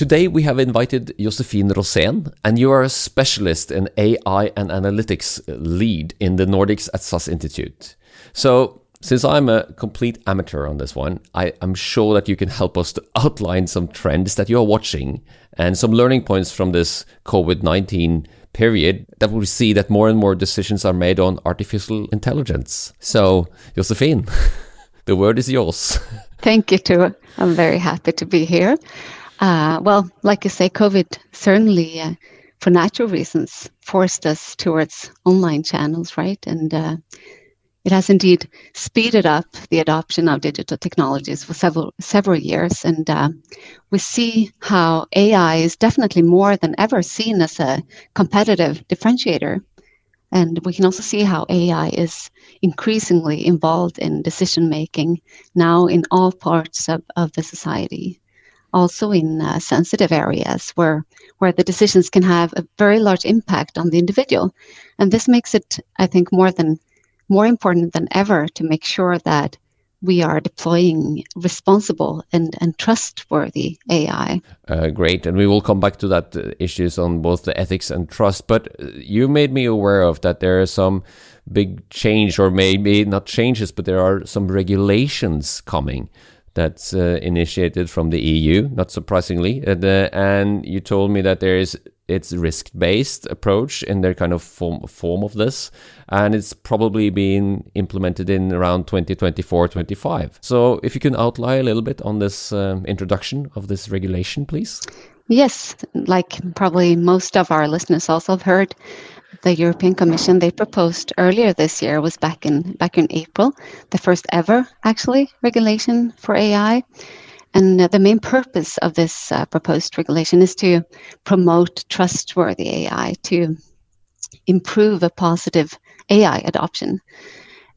Today we have invited Josephine Rosén, and you are a specialist in AI and analytics uh, lead in the Nordics at SAS Institute. So, since I'm a complete amateur on this one, I, am sure that you can help us to outline some trends that you're watching and some learning points from this COVID 19 period that we see that more and more decisions are made on artificial intelligence. So, Josephine, the word is yours. Thank you, too. I'm very happy to be here. Uh, well, like you say, COVID certainly, uh, for natural reasons, forced us towards online channels, right? And uh, it has indeed speeded up the adoption of digital technologies for several several years, and uh, we see how AI is definitely more than ever seen as a competitive differentiator. And we can also see how AI is increasingly involved in decision making now in all parts of, of the society, also in uh, sensitive areas where, where the decisions can have a very large impact on the individual. And this makes it, I think, more than more important than ever to make sure that we are deploying responsible and, and trustworthy AI. Uh, great. And we will come back to that uh, issues on both the ethics and trust. But uh, you made me aware of that there are some big change, or maybe not changes, but there are some regulations coming that's uh, initiated from the EU, not surprisingly. Uh, and you told me that there is it's risk based approach in their kind of form, form of this, and it's probably being implemented in around 2024 25. So, if you can outline a little bit on this um, introduction of this regulation, please. Yes, like probably most of our listeners also have heard, the European Commission they proposed earlier this year was back in back in April, the first ever actually regulation for AI. And uh, the main purpose of this uh, proposed regulation is to promote trustworthy AI, to improve a positive AI adoption.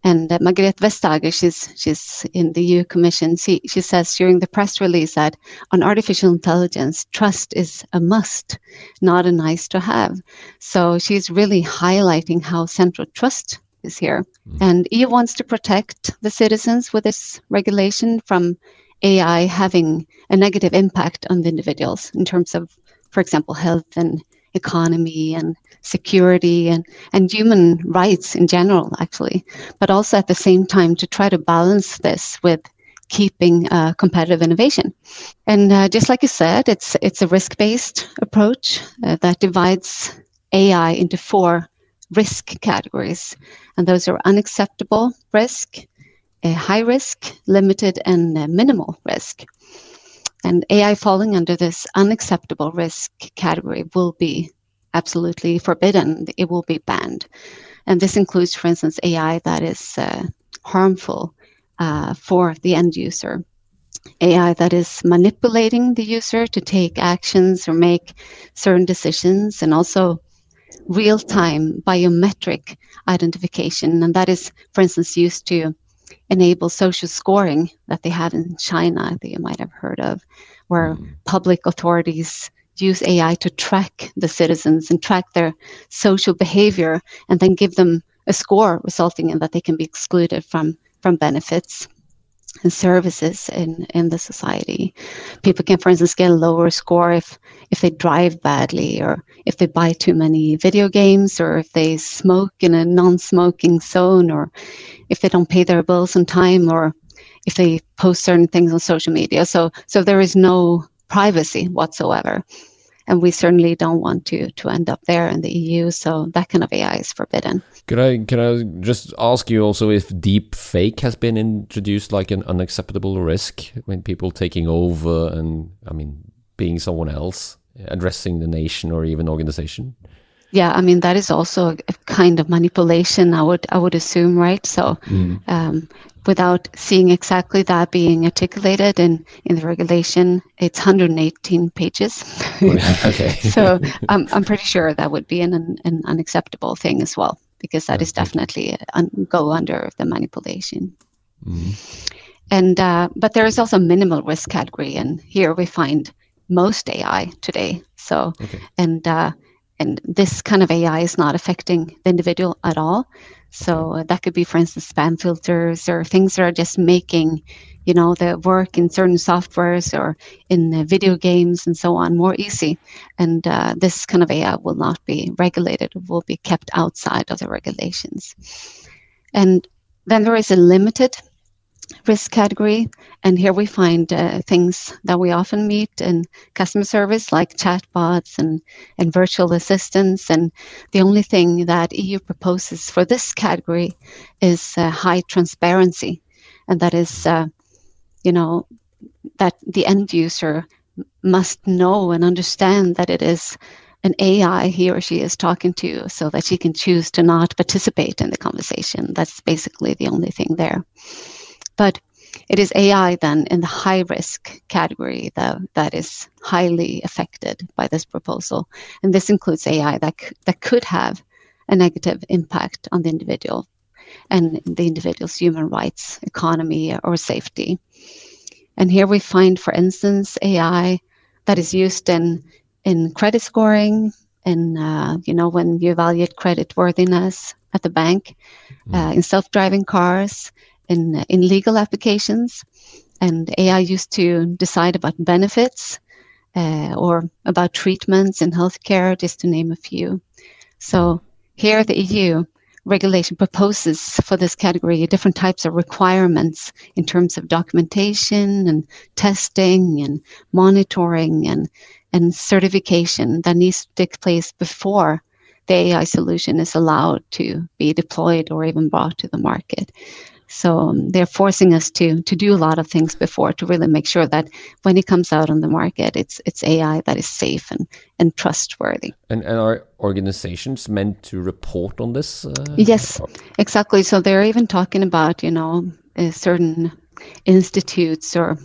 And uh, Margrethe Vestager, she's she's in the EU Commission. She she says during the press release that on artificial intelligence, trust is a must, not a nice to have. So she's really highlighting how central trust is here. Mm. And EU wants to protect the citizens with this regulation from AI having a negative impact on the individuals in terms of, for example, health and economy and security and, and human rights in general, actually, but also at the same time to try to balance this with keeping uh, competitive innovation. And uh, just like you said, it's it's a risk based approach uh, that divides AI into four risk categories, and those are unacceptable risk, high risk, limited, and minimal risk. And AI falling under this unacceptable risk category will be absolutely forbidden. It will be banned. And this includes, for instance, AI that is uh, harmful uh, for the end user. AI that is manipulating the user to take actions or make certain decisions, and also real time biometric identification. And that is, for instance, used to enable social scoring that they have in China that you might have heard of, where mm. public authorities use AI to track the citizens and track their social behavior and then give them a score resulting in that they can be excluded from from benefits and services in, in the society. People can, for instance, get a lower score if if they drive badly or if they buy too many video games or if they smoke in a non-smoking zone or if they don't pay their bills on time or if they post certain things on social media. So so there is no privacy whatsoever and we certainly don't want to to end up there in the EU. So that kind of AI is forbidden. Can I can I just ask you also if deep fake has been introduced like an unacceptable risk when people taking over and I mean being someone else addressing the nation or even organization? Yeah, I mean that is also a kind of manipulation. I would I would assume, right? So, mm. um, without seeing exactly that being articulated in, in the regulation, it's 118 pages. okay. so I'm, I'm pretty sure that would be an, an unacceptable thing as well, because that is definitely un, go under the manipulation. Mm-hmm. And uh, but there is also minimal risk category, and here we find most AI today. So okay. and uh, and this kind of AI is not affecting the individual at all. So that could be, for instance, spam filters or things that are just making, you know, the work in certain softwares or in video games and so on more easy. And uh, this kind of AI will not be regulated; it will be kept outside of the regulations. And then there is a limited risk category. And here we find uh, things that we often meet in customer service, like chatbots and, and virtual assistants. And the only thing that EU proposes for this category is uh, high transparency. And that is, uh, you know, that the end user must know and understand that it is an AI he or she is talking to so that she can choose to not participate in the conversation. That's basically the only thing there. But it is AI then in the high risk category that, that is highly affected by this proposal. And this includes AI that, that could have a negative impact on the individual and the individual's human rights, economy, or safety. And here we find, for instance, AI that is used in, in credit scoring, in uh, you know when you evaluate credit worthiness at the bank, mm. uh, in self-driving cars, in, in legal applications. And AI used to decide about benefits uh, or about treatments in healthcare, just to name a few. So here, the EU regulation proposes for this category different types of requirements in terms of documentation and testing and monitoring and, and certification that needs to take place before the AI solution is allowed to be deployed or even brought to the market. So um, they're forcing us to to do a lot of things before to really make sure that when it comes out on the market, it's it's AI that is safe and and trustworthy. And, and are organizations meant to report on this? Uh, yes, exactly. So they're even talking about you know uh, certain institutes or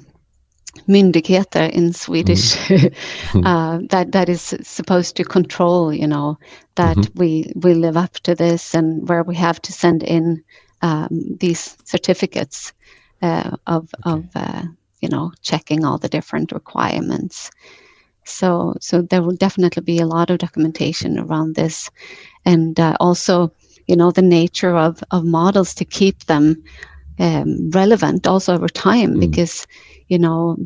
myndigheter in Swedish mm. uh, that that is supposed to control you know that mm-hmm. we we live up to this and where we have to send in um, these certificates uh, of okay. of uh, you know checking all the different requirements. So so there will definitely be a lot of documentation around this, and uh, also you know the nature of of models to keep them um, relevant also over time mm. because you know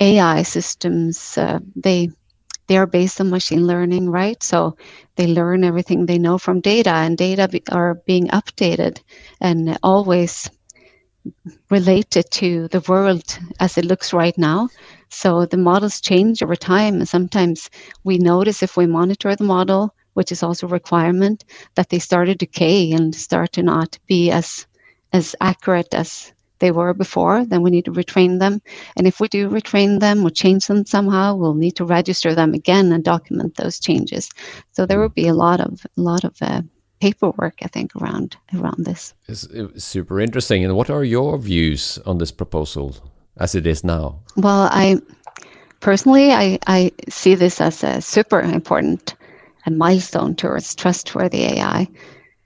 AI systems uh, they they are based on machine learning, right? So they learn everything they know from data, and data be, are being updated and always related to the world as it looks right now. So the models change over time, and sometimes we notice if we monitor the model, which is also a requirement, that they start to decay and start to not be as as accurate as they were before, then we need to retrain them. And if we do retrain them or change them somehow, we'll need to register them again and document those changes. So there will be a lot of a lot of uh, paperwork, I think, around around this. It's, it's super interesting. And what are your views on this proposal as it is now? Well, I personally I, I see this as a super important a milestone towards trustworthy AI.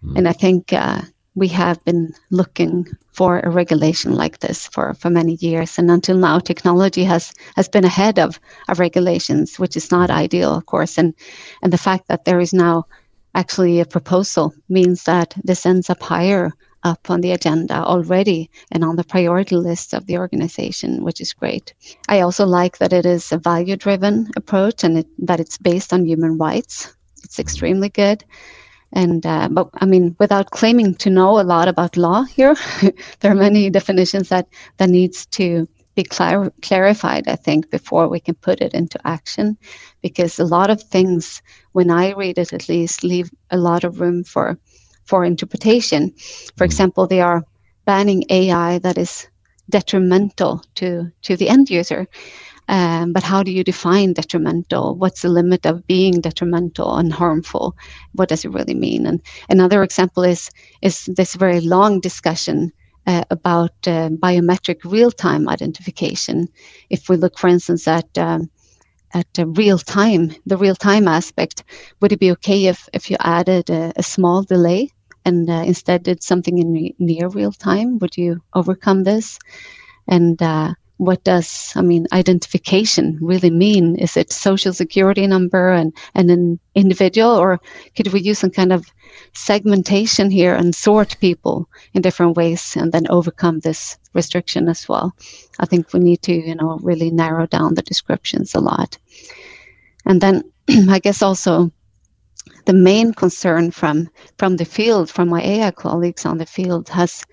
Mm. And I think uh, we have been looking for a regulation like this for, for many years. And until now, technology has, has been ahead of, of regulations, which is not ideal, of course. And, and the fact that there is now actually a proposal means that this ends up higher up on the agenda already and on the priority list of the organization, which is great. I also like that it is a value driven approach and it, that it's based on human rights. It's extremely good. And uh, but I mean, without claiming to know a lot about law here, there are many definitions that that needs to be clar- clarified. I think before we can put it into action, because a lot of things, when I read it at least, leave a lot of room for for interpretation. For example, they are banning AI that is detrimental to to the end user. Um, but how do you define detrimental? What's the limit of being detrimental and harmful? What does it really mean? And another example is is this very long discussion uh, about uh, biometric real-time identification. If we look, for instance, at um, at real time, the real time aspect, would it be okay if if you added a, a small delay and uh, instead did something in re- near real time? Would you overcome this? And uh, what does I mean identification really mean? Is it social security number and, and an individual, or could we use some kind of segmentation here and sort people in different ways and then overcome this restriction as well? I think we need to, you know, really narrow down the descriptions a lot. And then I guess also the main concern from from the field, from my AI colleagues on the field, has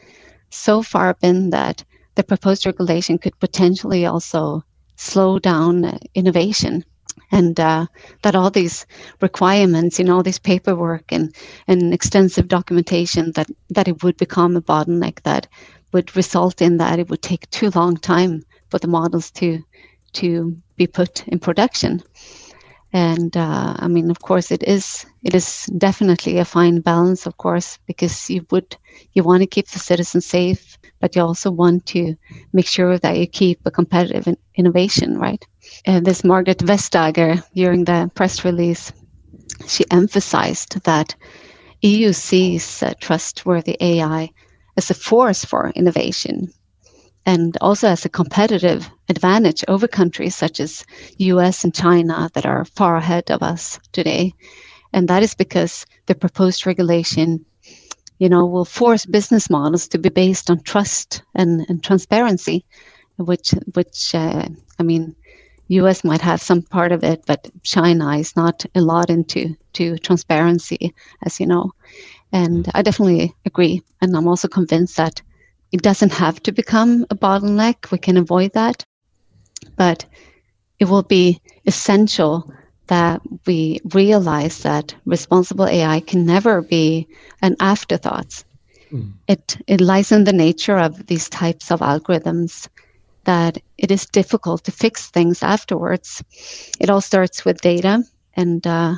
so far been that the proposed regulation could potentially also slow down innovation and uh, that all these requirements, you know, this paperwork and, and extensive documentation, that, that it would become a bottleneck that would result in that it would take too long time for the models to to be put in production. And uh, I mean, of course, it is it is definitely a fine balance, of course, because you would you want to keep the citizens safe, but you also want to make sure that you keep a competitive in- innovation, right? And this Margrethe Vestager during the press release, she emphasized that EU sees uh, trustworthy AI as a force for innovation and also as a competitive advantage over countries such as US and China that are far ahead of us today. And that is because the proposed regulation, you know, will force business models to be based on trust and, and transparency, which, which uh, I mean, US might have some part of it, but China is not a lot into to transparency, as you know. And I definitely agree. And I'm also convinced that it doesn't have to become a bottleneck. We can avoid that. But it will be essential that we realize that responsible AI can never be an afterthought. Mm. It, it lies in the nature of these types of algorithms that it is difficult to fix things afterwards. It all starts with data and uh,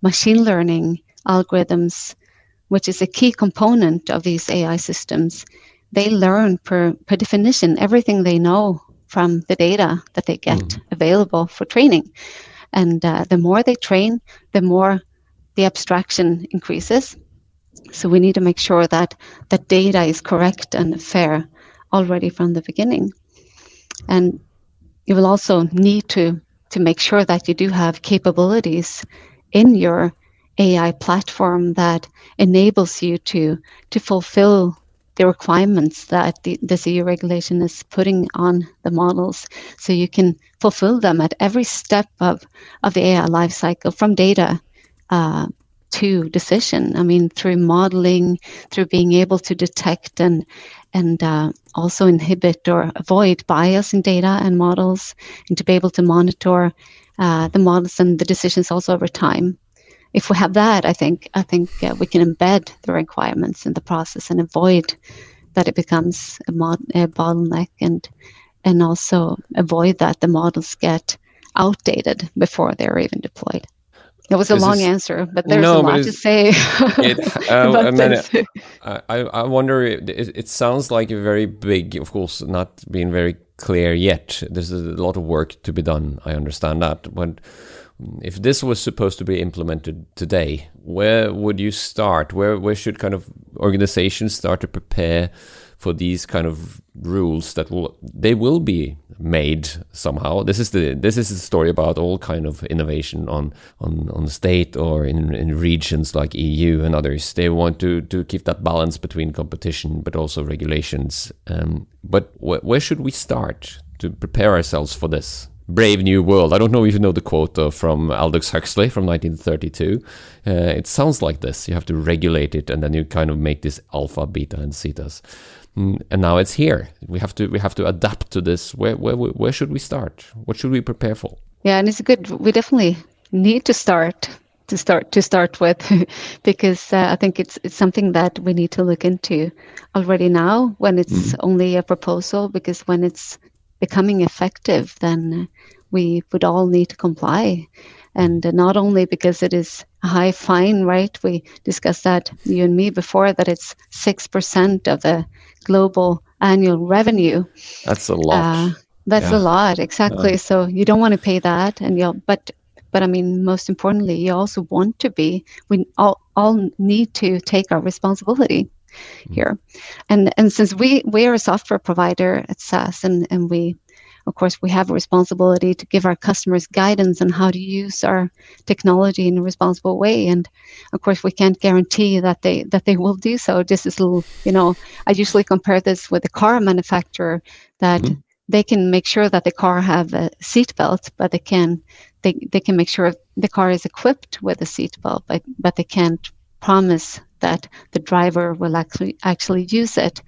machine learning algorithms, which is a key component of these AI systems, they learn per, per definition everything they know from the data that they get mm. available for training. And uh, the more they train, the more the abstraction increases. So we need to make sure that that data is correct and fair already from the beginning. And you will also need to to make sure that you do have capabilities in your AI platform that enables you to to fulfill the requirements that the, this EU regulation is putting on the models so you can fulfill them at every step of, of the AI lifecycle from data uh, to decision. I mean, through modeling, through being able to detect and and uh, also inhibit or avoid bias in data and models, and to be able to monitor uh, the models and the decisions also over time if we have that, I think I think uh, we can embed the requirements in the process and avoid that it becomes a, mod- a bottleneck and and also avoid that the models get outdated before they're even deployed. It was a this long is, answer, but there's no, a lot to say. It, uh, I, mean, I, I wonder, it, it, sounds like a very big, of course, not being very clear yet. There's a lot of work to be done. I understand that. But if this was supposed to be implemented today, where would you start? Where where should kind of organizations start to prepare for these kind of rules that will they will be made somehow? This is the this is the story about all kind of innovation on on on state or in in regions like EU and others. They want to to keep that balance between competition but also regulations. Um, but wh where should we start to prepare ourselves for this? Brave New World. I don't know if you know the quote uh, from Aldous Huxley from 1932. Uh, it sounds like this. You have to regulate it, and then you kind of make this alpha, beta, and zetas. Mm, and now it's here. We have to we have to adapt to this. Where where where should we start? What should we prepare for? Yeah, and it's good. We definitely need to start to start to start with because uh, I think it's it's something that we need to look into already now when it's mm. only a proposal because when it's becoming effective, then we would all need to comply. And not only because it is a high fine, right? We discussed that, you and me, before, that it's 6% of the global annual revenue. That's a lot. Uh, that's yeah. a lot, exactly. Yeah. So you don't want to pay that. and you'll. But but I mean, most importantly, you also want to be. We all all need to take our responsibility here. And and since we we are a software provider at SAS and, and we of course, we have a responsibility to give our customers guidance on how to use our technology in a responsible way. And of course, we can't guarantee that they that they will do so. Just as little, you know, I usually compare this with a car manufacturer that. Mm-hmm. They can make sure that the car have a seatbelt, but they can they, they can make sure the car is equipped with a seatbelt, but but they can't promise that the driver will actually actually use it.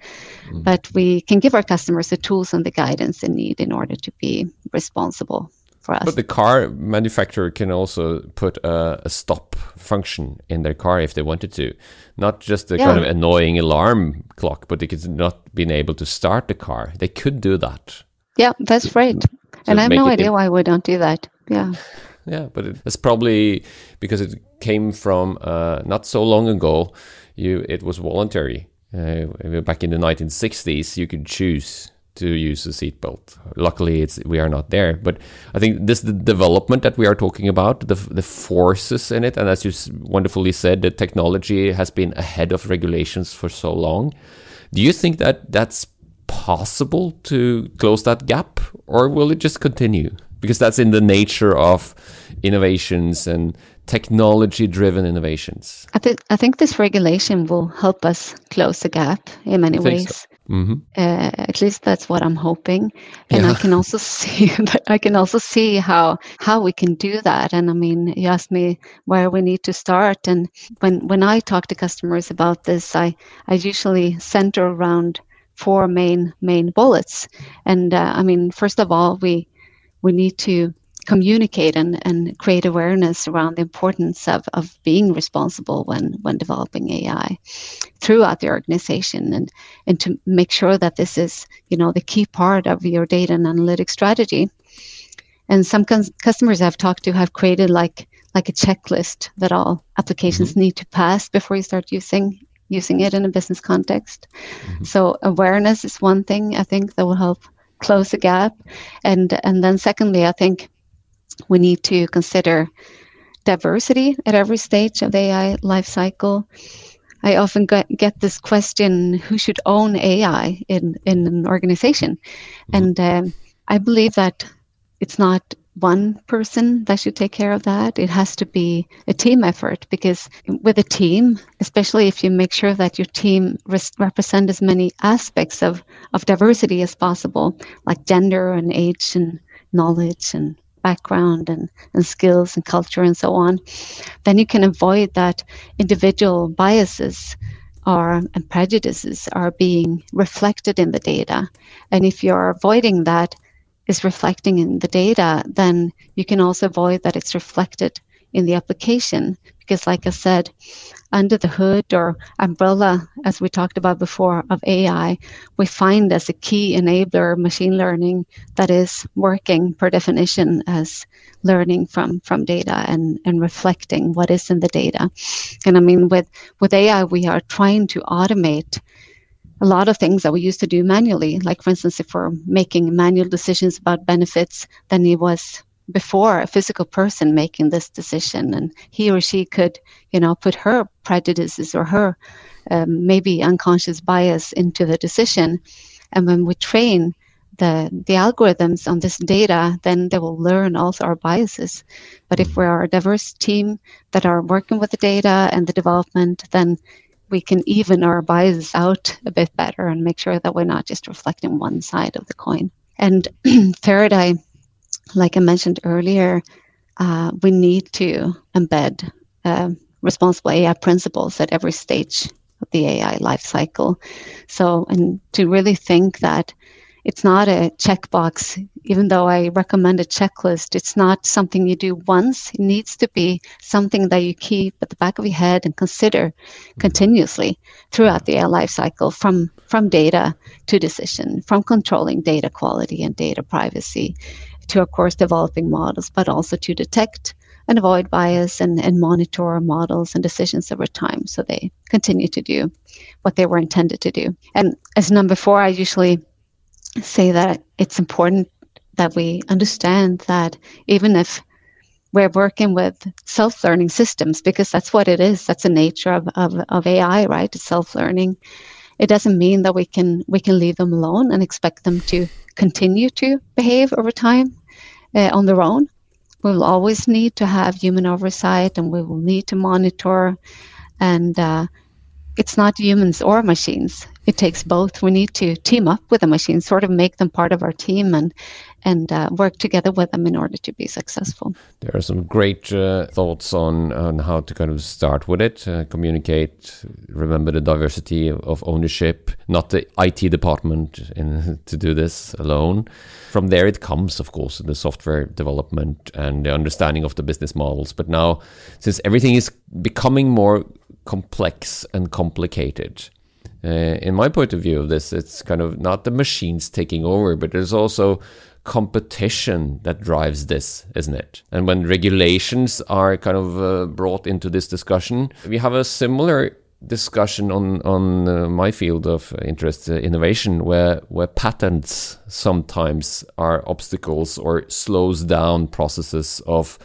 Mm. But we can give our customers the tools and the guidance they need in order to be responsible for us. But the car manufacturer can also put a, a stop function in their car if they wanted to, not just a yeah. kind of annoying alarm clock, but they could not being able to start the car. They could do that. Yeah, that's right. So and I have no idea why we don't do that. Yeah yeah, but it's probably because it came from uh, not so long ago. You, it was voluntary. Uh, back in the 1960s, you could choose to use a seatbelt. Luckily, it's we are not there. But I think this the development that we are talking about, the the forces in it, and as you wonderfully said, the technology has been ahead of regulations for so long. Do you think that that's possible to close that gap, or will it just continue? Because that's in the nature of innovations and technology driven innovations. I, th- I think this regulation will help us close the gap in many ways. So. Mm-hmm. Uh, at least that's what I'm hoping, and yeah. I can also see I can also see how how we can do that. And I mean, you asked me where we need to start, and when when I talk to customers about this, I I usually center around four main main bullets. And uh, I mean, first of all, we we need to communicate and, and create awareness around the importance of, of being responsible when, when developing AI throughout the organization and, and to make sure that this is, you know, the key part of your data and analytics strategy. And some cons- customers I've talked to have created like like a checklist that all applications mm-hmm. need to pass before you start using using it in a business context. Mm-hmm. So awareness is one thing I think that will help close the gap. And and then secondly, I think we need to consider diversity at every stage of the AI life cycle. I often get, get this question: Who should own AI in in an organization? And um, I believe that it's not one person that should take care of that. It has to be a team effort because with a team, especially if you make sure that your team res- represent as many aspects of, of diversity as possible, like gender and age and knowledge and background and, and skills and culture and so on, then you can avoid that individual biases are and prejudices are being reflected in the data. And if you're avoiding that, is reflecting in the data, then you can also avoid that it's reflected in the application. Because, like I said, under the hood or umbrella, as we talked about before, of AI, we find as a key enabler machine learning that is working per definition as learning from, from data and, and reflecting what is in the data. And I mean, with, with AI, we are trying to automate a lot of things that we used to do manually. Like, for instance, if we're making manual decisions about benefits, then it was before a physical person making this decision, and he or she could, you know, put her prejudices or her um, maybe unconscious bias into the decision. And when we train the the algorithms on this data, then they will learn also our biases. But if we are a diverse team that are working with the data and the development, then we can even our biases out a bit better and make sure that we're not just reflecting one side of the coin. And third, I, like I mentioned earlier, uh, we need to embed uh, responsible AI principles at every stage of the AI life cycle. So, and to really think that it's not a checkbox. Even though I recommend a checklist, it's not something you do once. It needs to be something that you keep at the back of your head and consider continuously throughout the life cycle from, from data to decision, from controlling data quality and data privacy to, of course, developing models, but also to detect and avoid bias and, and monitor models and decisions over time so they continue to do what they were intended to do. And as number four, I usually say that it's important that we understand that even if we're working with self-learning systems because that's what it is that's the nature of, of, of ai right it's self-learning it doesn't mean that we can we can leave them alone and expect them to continue to behave over time uh, on their own. We will always need to have human oversight, and we will need to monitor. And uh, it's not humans or machines; it takes both. We need to team up with the machines, sort of make them part of our team, and and uh, work together with them in order to be successful. There are some great uh, thoughts on, on how to kind of start with it, uh, communicate, remember the diversity of ownership, not the IT department in, to do this alone. From there, it comes, of course, the software development and the understanding of the business models. But now, since everything is becoming more complex and complicated, uh, in my point of view of this, it's kind of not the machines taking over, but there's also competition that drives this, isn't it? And when regulations are kind of uh, brought into this discussion, we have a similar discussion on on uh, my field of interest, uh, innovation, where where patents sometimes are obstacles or slows down processes of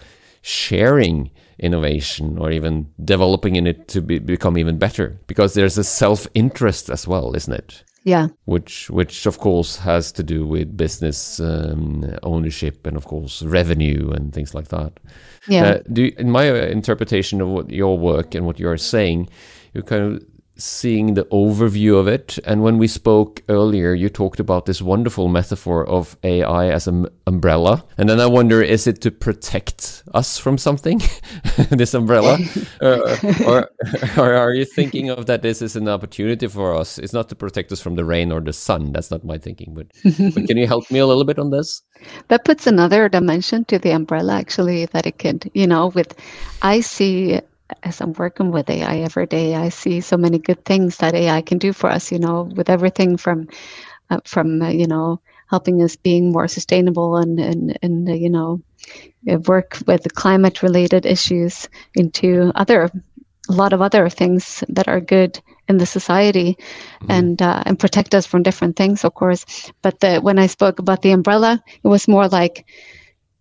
sharing innovation or even developing in it to be, become even better because there's a self interest as well, isn't it? Yeah. Which, which of course has to do with business um, ownership and of course revenue and things like that. Yeah. Uh, do in my interpretation of what your work and what you are saying, you're kind of seeing the overview of it. And when we spoke earlier, you talked about this wonderful metaphor of AI as an umbrella. And then I wonder, is it to protect us from something, this umbrella? uh, or, or are you thinking of that this is an opportunity for us? It's not to protect us from the rain or the sun. That's not my thinking. But, but can you help me a little bit on this? That puts another dimension to the umbrella, actually, that it could, you know, with I see as I'm working with AI every day, I see so many good things that AI can do for us. You know, with everything from uh, from uh, you know helping us being more sustainable and and and uh, you know work with climate related issues into other a lot of other things that are good in the society mm-hmm. and uh, and protect us from different things of course but the, when i spoke about the umbrella it was more like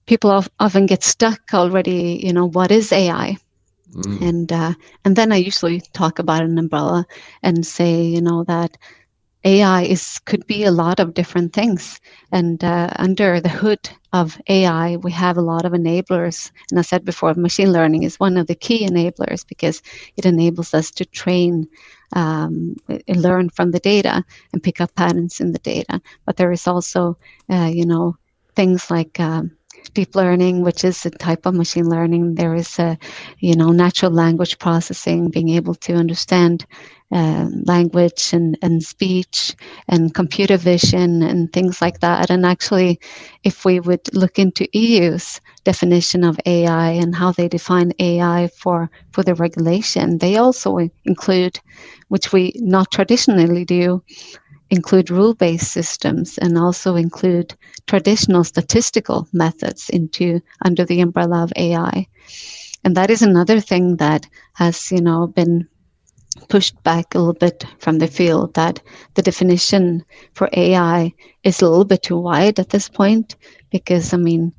people often get stuck already you know what is ai Mm. And uh, and then I usually talk about an umbrella and say, you know, that AI is could be a lot of different things. And uh, under the hood of AI, we have a lot of enablers. And I said before, machine learning is one of the key enablers because it enables us to train, um, learn from the data, and pick up patterns in the data. But there is also, uh, you know, things like um, deep learning, which is a type of machine learning. There is a, you know, natural language processing, being able to understand uh, language and, and speech and computer vision and things like that. And actually, if we would look into EU's definition of AI and how they define AI for, for the regulation, they also include, which we not traditionally do, include rule-based systems and also include traditional statistical methods into under the umbrella of AI. And that is another thing that has, you know, been pushed back a little bit from the field that the definition for AI is a little bit too wide at this point because I mean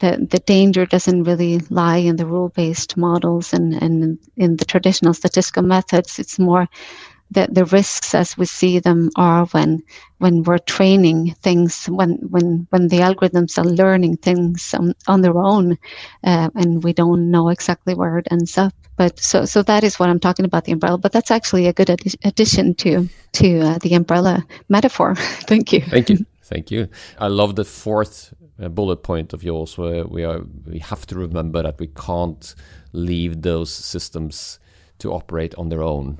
the the danger doesn't really lie in the rule based models and, and in the traditional statistical methods. It's more the, the risks as we see them are when when we're training things when when when the algorithms are learning things on, on their own uh, and we don't know exactly where it ends up. But so so that is what i'm talking about the umbrella. But that's actually a good addition to to uh, the umbrella metaphor. Thank you. Thank you. Thank you. I love the fourth uh, bullet point of yours where we are we have to remember that we can't leave those systems to operate on their own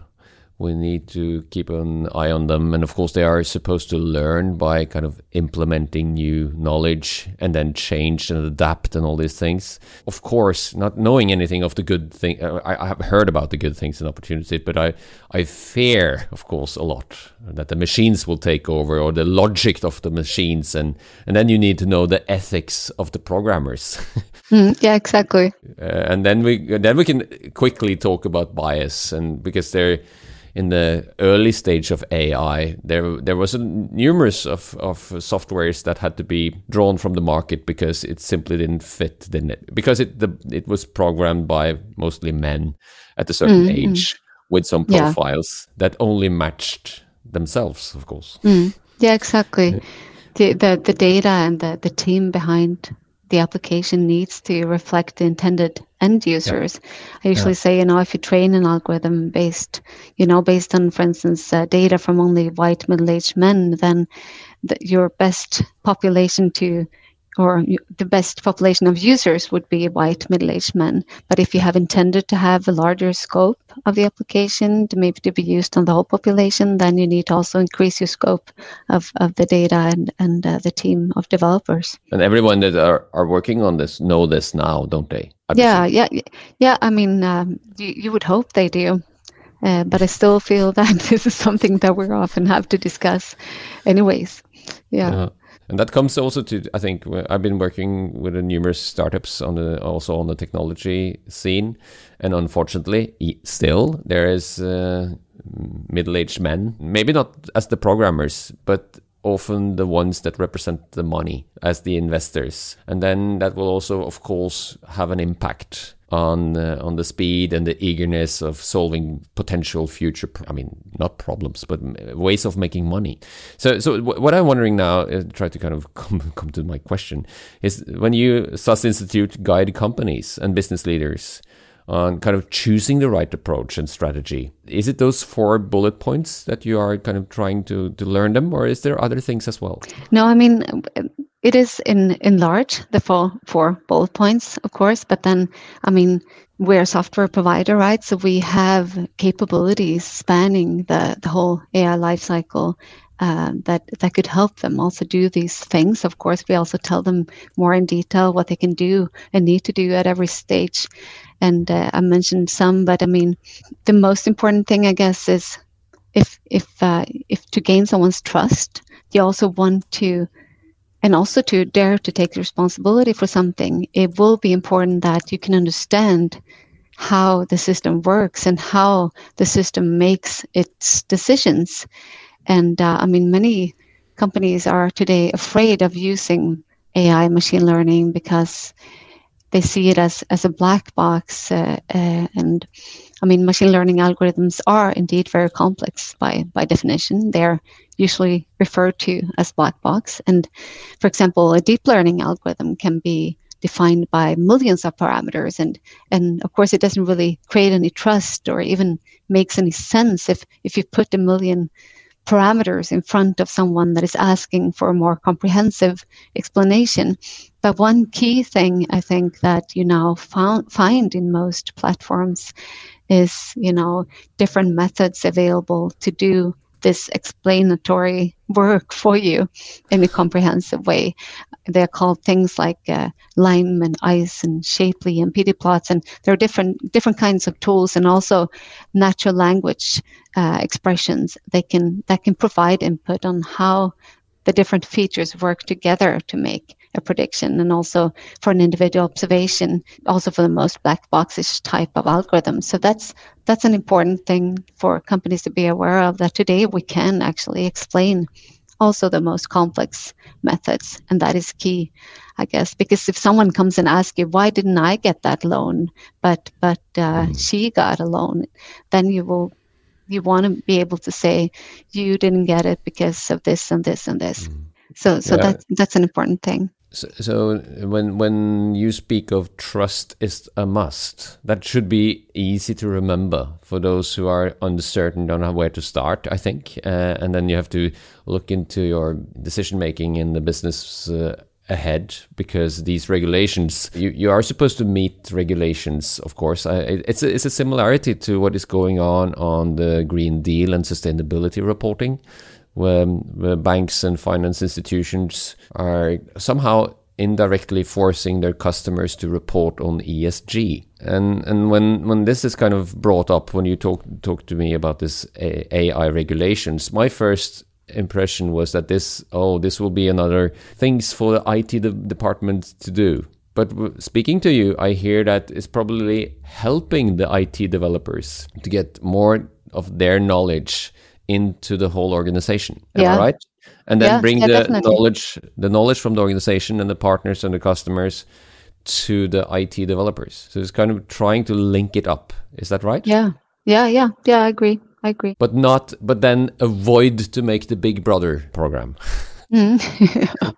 we need to keep an eye on them. And of course, they are supposed to learn by kind of implementing new knowledge and then change and adapt and all these things. Of course, not knowing anything of the good thing, uh, I, I have heard about the good things and opportunities, but I, I fear, of course, a lot that the machines will take over or the logic of the machines. And, and then you need to know the ethics of the programmers. mm, yeah, exactly. Uh, and then we, then we can quickly talk about bias and because they're, in the early stage of AI, there there was a numerous of, of softwares that had to be drawn from the market because it simply didn't fit the net because it the it was programmed by mostly men at a certain mm-hmm. age with some profiles yeah. that only matched themselves, of course. Mm. Yeah, exactly. Yeah. The, the the data and the, the team behind the application needs to reflect the intended end users. Yeah. I usually yeah. say, you know, if you train an algorithm based, you know, based on, for instance, uh, data from only white middle-aged men, then the, your best population to or the best population of users would be white middle-aged men. But if you have intended to have a larger scope of the application to maybe to be used on the whole population, then you need to also increase your scope of, of the data and, and uh, the team of developers. And everyone that are, are working on this know this now, don't they? Yeah, yeah, yeah. I mean, um, you, you would hope they do. Uh, but I still feel that this is something that we often have to discuss, anyways. Yeah. Uh-huh and that comes also to I think I've been working with numerous startups on the also on the technology scene, and unfortunately, still there is uh, middle-aged men, maybe not as the programmers, but often the ones that represent the money as the investors, and then that will also, of course, have an impact on uh, on the speed and the eagerness of solving potential future I mean not problems but ways of making money. So so what I'm wondering now uh, try to kind of come, come to my question is when you SAS Institute guide companies and business leaders on kind of choosing the right approach and strategy. Is it those four bullet points that you are kind of trying to to learn them or is there other things as well? No I mean it is in in large the four four bullet points of course but then i mean we're a software provider right? So we have capabilities spanning the the whole ai lifecycle uh, that that could help them also do these things. Of course we also tell them more in detail what they can do and need to do at every stage. And uh, i mentioned some but i mean the most important thing i guess is if if uh, if to gain someone's trust you also want to and also to dare to take responsibility for something, it will be important that you can understand how the system works and how the system makes its decisions. And uh, I mean, many companies are today afraid of using AI machine learning because they see it as, as a black box. Uh, uh, and I mean, machine learning algorithms are indeed very complex by, by definition. They're usually referred to as black box. And for example, a deep learning algorithm can be defined by millions of parameters and and of course it doesn't really create any trust or even makes any sense if if you put a million parameters in front of someone that is asking for a more comprehensive explanation. But one key thing i think that you now found, find in most platforms is you know different methods available to do this explanatory work for you in a comprehensive way. They're called things like uh, Lime and Ice and Shapley and PD plots, and there are different different kinds of tools and also natural language uh, expressions. They can that can provide input on how the different features work together to make a prediction and also for an individual observation, also for the most black boxish type of algorithm. So that's that's an important thing for companies to be aware of that today we can actually explain also the most complex methods and that is key i guess because if someone comes and asks you why didn't i get that loan but but uh, mm-hmm. she got a loan then you will you want to be able to say you didn't get it because of this and this and this mm. so so yeah. that's that's an important thing so, so, when when you speak of trust is a must, that should be easy to remember for those who are uncertain, don't know where to start. I think, uh, and then you have to look into your decision making in the business uh, ahead because these regulations you, you are supposed to meet regulations of course it's a, it's a similarity to what is going on on the green deal and sustainability reporting where, where banks and finance institutions are somehow indirectly forcing their customers to report on ESG. And and when when this is kind of brought up when you talk talk to me about this AI regulations, my first impression was that this oh this will be another things for the IT de- department to do. But speaking to you, I hear that it's probably helping the IT developers to get more of their knowledge into the whole organization. Am yeah. I right? And then yeah, bring yeah, the definitely. knowledge, the knowledge from the organization and the partners and the customers to the IT developers. So it's kind of trying to link it up. Is that right? Yeah, yeah, yeah, yeah. I agree. I agree. But not, but then avoid to make the Big Brother program. Mm.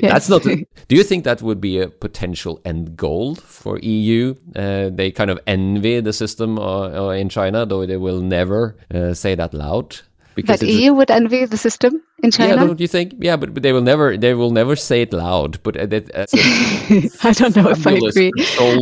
That's not. A, do you think that would be a potential end goal for EU? Uh, they kind of envy the system uh, uh, in China, though they will never uh, say that loud. Because that EU would envy the system in China. Yeah, don't you think? Yeah, but, but they will never they will never say it loud. But uh, that, I don't know if I agree.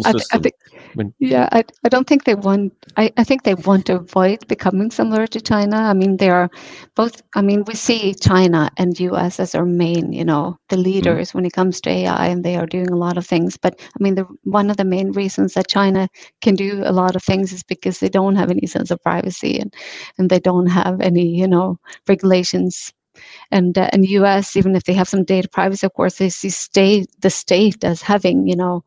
I, th- I, think when, yeah, I, I don't think they want. I, I think they want to avoid becoming similar to China. I mean, they are both. I mean, we see China and U.S. as our main, you know, the mm-hmm. leaders mm. when it comes to AI, and they are doing a lot of things. But I mean, the one of the main reasons that China can do a lot of things is because they don't have any sense of privacy and and they don't have any, you know, regulations and uh, and US even if they have some data privacy of course they see state the state as having you know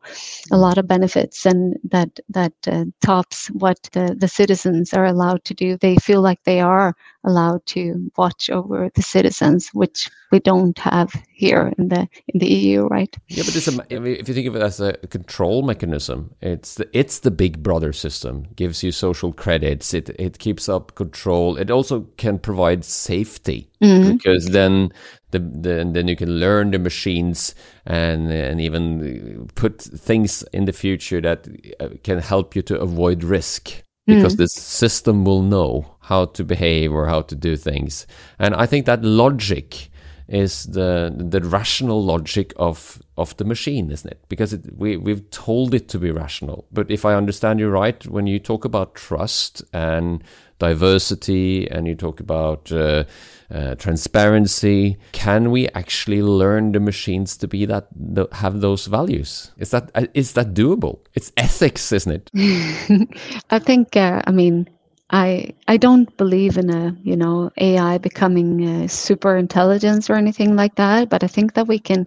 a lot of benefits and that that uh, tops what the, the citizens are allowed to do. They feel like they are allowed to watch over the citizens which we don't have here in the in the EU right yeah but it's a, if you think of it as a control mechanism it's the it's the big brother system gives you social credits it it keeps up control it also can provide safety mm-hmm. because then the, the then you can learn the machines and and even put things in the future that uh, can help you to avoid risk because mm. this system will know how to behave or how to do things and i think that logic is the the rational logic of of the machine, isn't it? Because it, we we've told it to be rational. But if I understand you right, when you talk about trust and diversity and you talk about uh, uh, transparency, can we actually learn the machines to be that have those values? Is that uh, that doable? It's ethics, isn't it? I think. Uh, I mean I I don't believe in a you know AI becoming a super intelligence or anything like that, but I think that we can,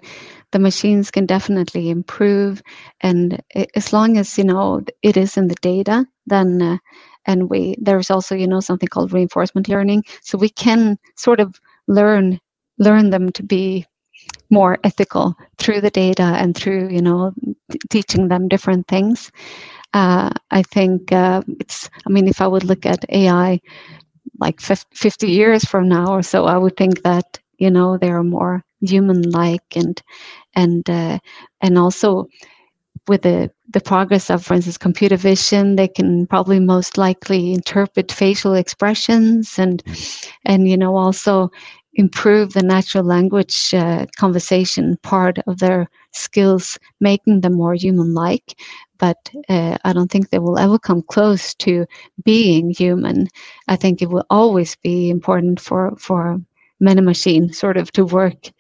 the machines can definitely improve, and as long as you know it is in the data, then uh, and we there's also you know something called reinforcement learning, so we can sort of learn learn them to be more ethical through the data and through you know t- teaching them different things uh, I think uh, it's, I mean, if I would look at AI like 50 years from now or so, I would think that, you know, they are more human like and, and, uh, and also with the, the progress of, for instance, computer vision, they can probably most likely interpret facial expressions and, and, you know, also improve the natural language uh, conversation part of their skills, making them more human like but uh, I don't think they will ever come close to being human. I think it will always be important for for men and machine sort of to work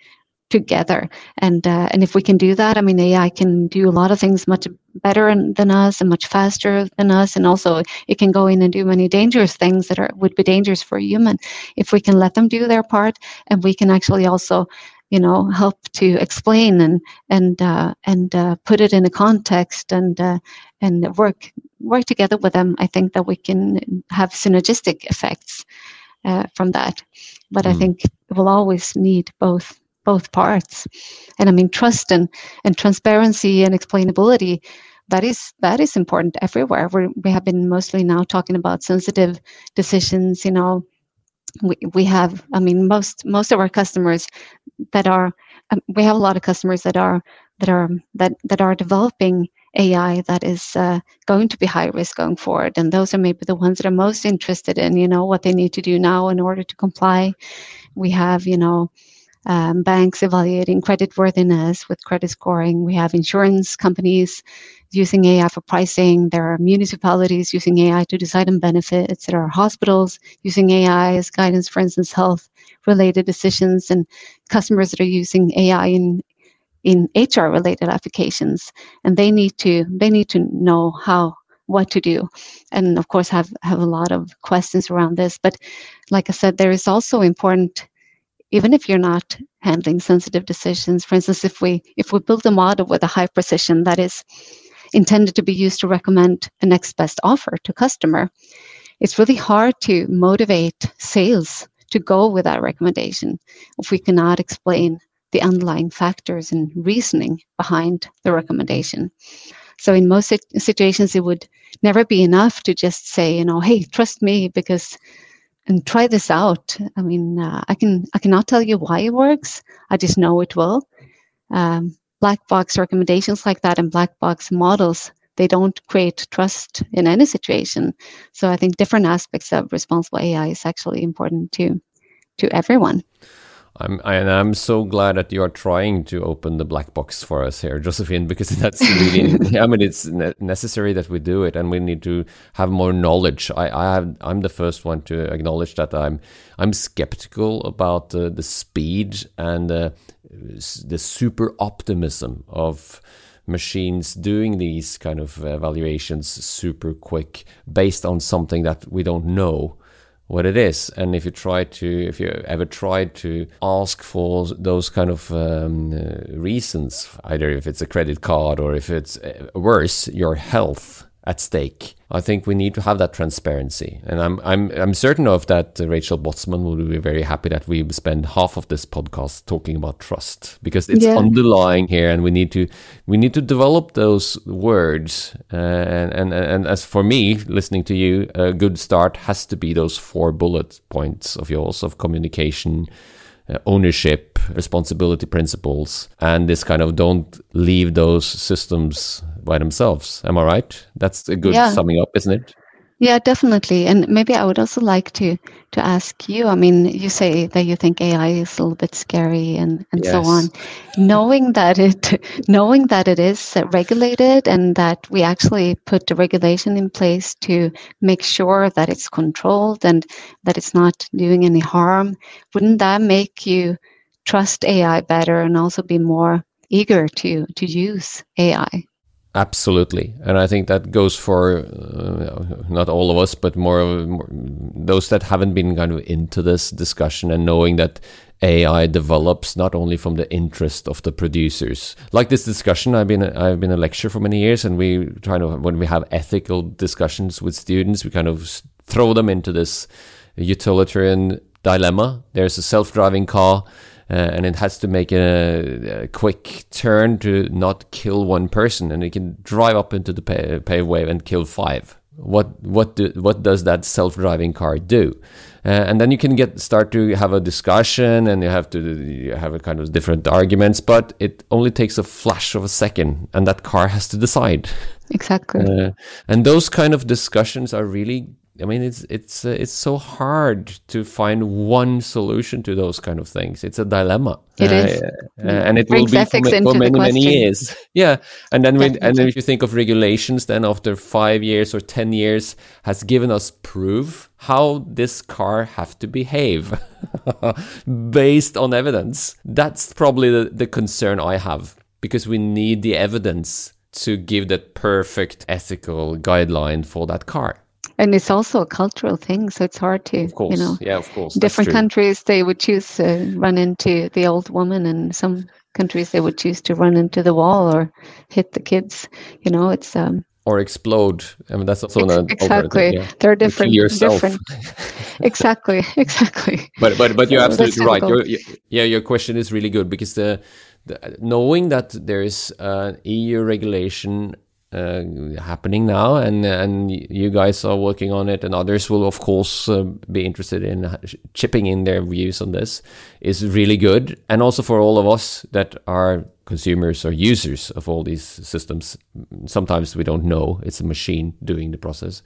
together. And uh, and if we can do that, I mean, AI can do a lot of things much better than us and much faster than us, and also it can go in and do many dangerous things that are would be dangerous for a human. If we can let them do their part, and we can actually also you know help to explain and and uh, and uh, put it in a context and uh, and work work together with them i think that we can have synergistic effects uh, from that but mm. i think we'll always need both both parts. And i mean trust and and transparency and explainability that is that is important everywhere. We we have been mostly now talking about sensitive decisions you know. We, we have i mean most most of our customers that are um, we have a lot of customers that are that are that that are developing ai that is uh, going to be high risk going forward. And those are maybe the ones that are most interested in you know what they need to do now in order to comply. We have you know um, banks evaluating credit worthiness with credit scoring. We have insurance companies using AI for pricing. There are municipalities using AI to decide on benefits. There are hospitals using AI as guidance, for instance, health related decisions, and customers that are using AI in in HR related applications. And they need to they need to know how what to do and of course have have a lot of questions around this but like i said there is also important even if you're not handling sensitive decisions for instance if we if we build a model with a high precision that is intended to be used to recommend a next best offer to customer it's really hard to motivate sales to go with that recommendation if we cannot explain the underlying factors and reasoning behind the recommendation. So in most situations it would never be enough to just say you know hey trust me because and try this out. I mean, uh, I can I cannot tell you why it works. I just know it will. Um, black box recommendations like that and black box models they don't create trust in any situation. So I think different aspects of responsible AI is actually important to to everyone. I'm and I'm so glad that you are trying to open the black box for us here, Josephine, because that's really. I mean, it's ne necessary that we do it, and we need to have more knowledge. I, I have. I'm the first one to acknowledge that I'm. I'm skeptical about uh, the speed and uh, the super optimism of machines doing these kind of evaluations super quick based on something that we don't know what it is. And if you try to, if you ever tried to ask for those kind of um, uh, reasons, either if it's a credit card or if it's uh, worse, your health at stake. I think we need to have that transparency, and I'm I'm I'm certain of that. Uh, Rachel Botsman will be very happy that we spend half of this podcast talking about trust because it's yeah. underlying here, and we need to we need to develop those words. Uh, and, and and as for me, listening to you, a good start has to be those four bullet points of yours of communication uh, ownership, responsibility principles, and this kind of don't leave those systems by themselves. Am I right? That's a good yeah. summing up, isn't it? Yeah, definitely. And maybe I would also like to to ask you. I mean, you say that you think AI is a little bit scary and, and yes. so on. Knowing that it knowing that it is regulated and that we actually put the regulation in place to make sure that it's controlled and that it's not doing any harm, wouldn't that make you trust AI better and also be more eager to to use AI? Absolutely, and I think that goes for uh, not all of us, but more, more, those that haven't been kind of into this discussion and knowing that AI develops not only from the interest of the producers. Like this discussion, I've been I've been a lecturer for many years, and we try to when we have ethical discussions with students, we kind of throw them into this utilitarian dilemma. There's a self-driving car and it has to make a, a, quick turn to not kill one person, and it can drive up into the pay, pave wave and kill five. What what do, what does that self-driving car do? Uh, and then you can get start to have a discussion, and you have to you have a kind of different arguments, but it only takes a flash of a second, and that car has to decide. Exactly. Uh, and those kind of discussions are really I mean, it's it's uh, it's so hard to find one solution to those kind of things. It's a dilemma. It uh, is, uh, and it will be for, for many many years. Yeah, and then when, and then if you think of regulations, then after five years or ten years has given us proof how this car have to behave based on evidence. That's probably the, the concern I have because we need the evidence to give that perfect ethical guideline for that car and it's also a cultural thing so it's hard to you know yeah of course. Different countries they would choose to run into the old woman and some countries they would choose to run into the wall or hit the kids you know it's um or explode. I mean that's also Ex- exactly. yeah. they're different different exactly exactly. But but but you're absolutely right. Your, yeah your question is really good because the, the knowing that there is an eu regulation uh, happening now, and and you guys are working on it, and others will of course uh, be interested in chipping in their views on this. Is really good, and also for all of us that are consumers or users of all these systems. Sometimes we don't know it's a machine doing the process.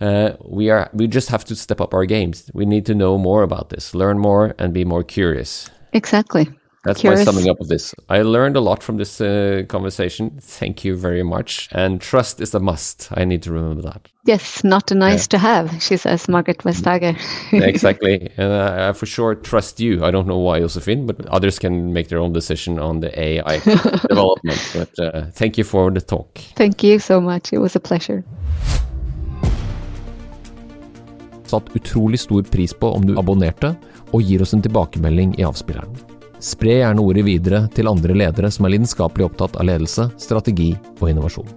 Uh, we are we just have to step up our games. We need to know more about this, learn more, and be more curious. Exactly. That's Curious. my summing up of this. I learned a lot from this uh, conversation. Thank you very much. And trust is a must. I need to remember that. Yes, not a nice yeah. to have, she says, Margaret Vestager. exactly. And I, I, for sure trust you. I don't know why, Josephine, but others can make their own decision on the AI development. But uh, thank you for the talk. Thank you so much. It was a pleasure. Satt utrolig stor pris på om du abonnerte og gir oss en tilbakemelding i avspilleren. Spre gjerne ordet videre til andre ledere som er lidenskapelig opptatt av ledelse, strategi og innovasjon.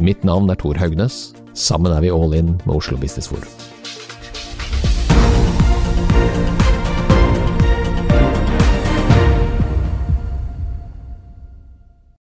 Mitt navn er Tor Haugnes. Sammen er vi all in med Oslo Business Forum.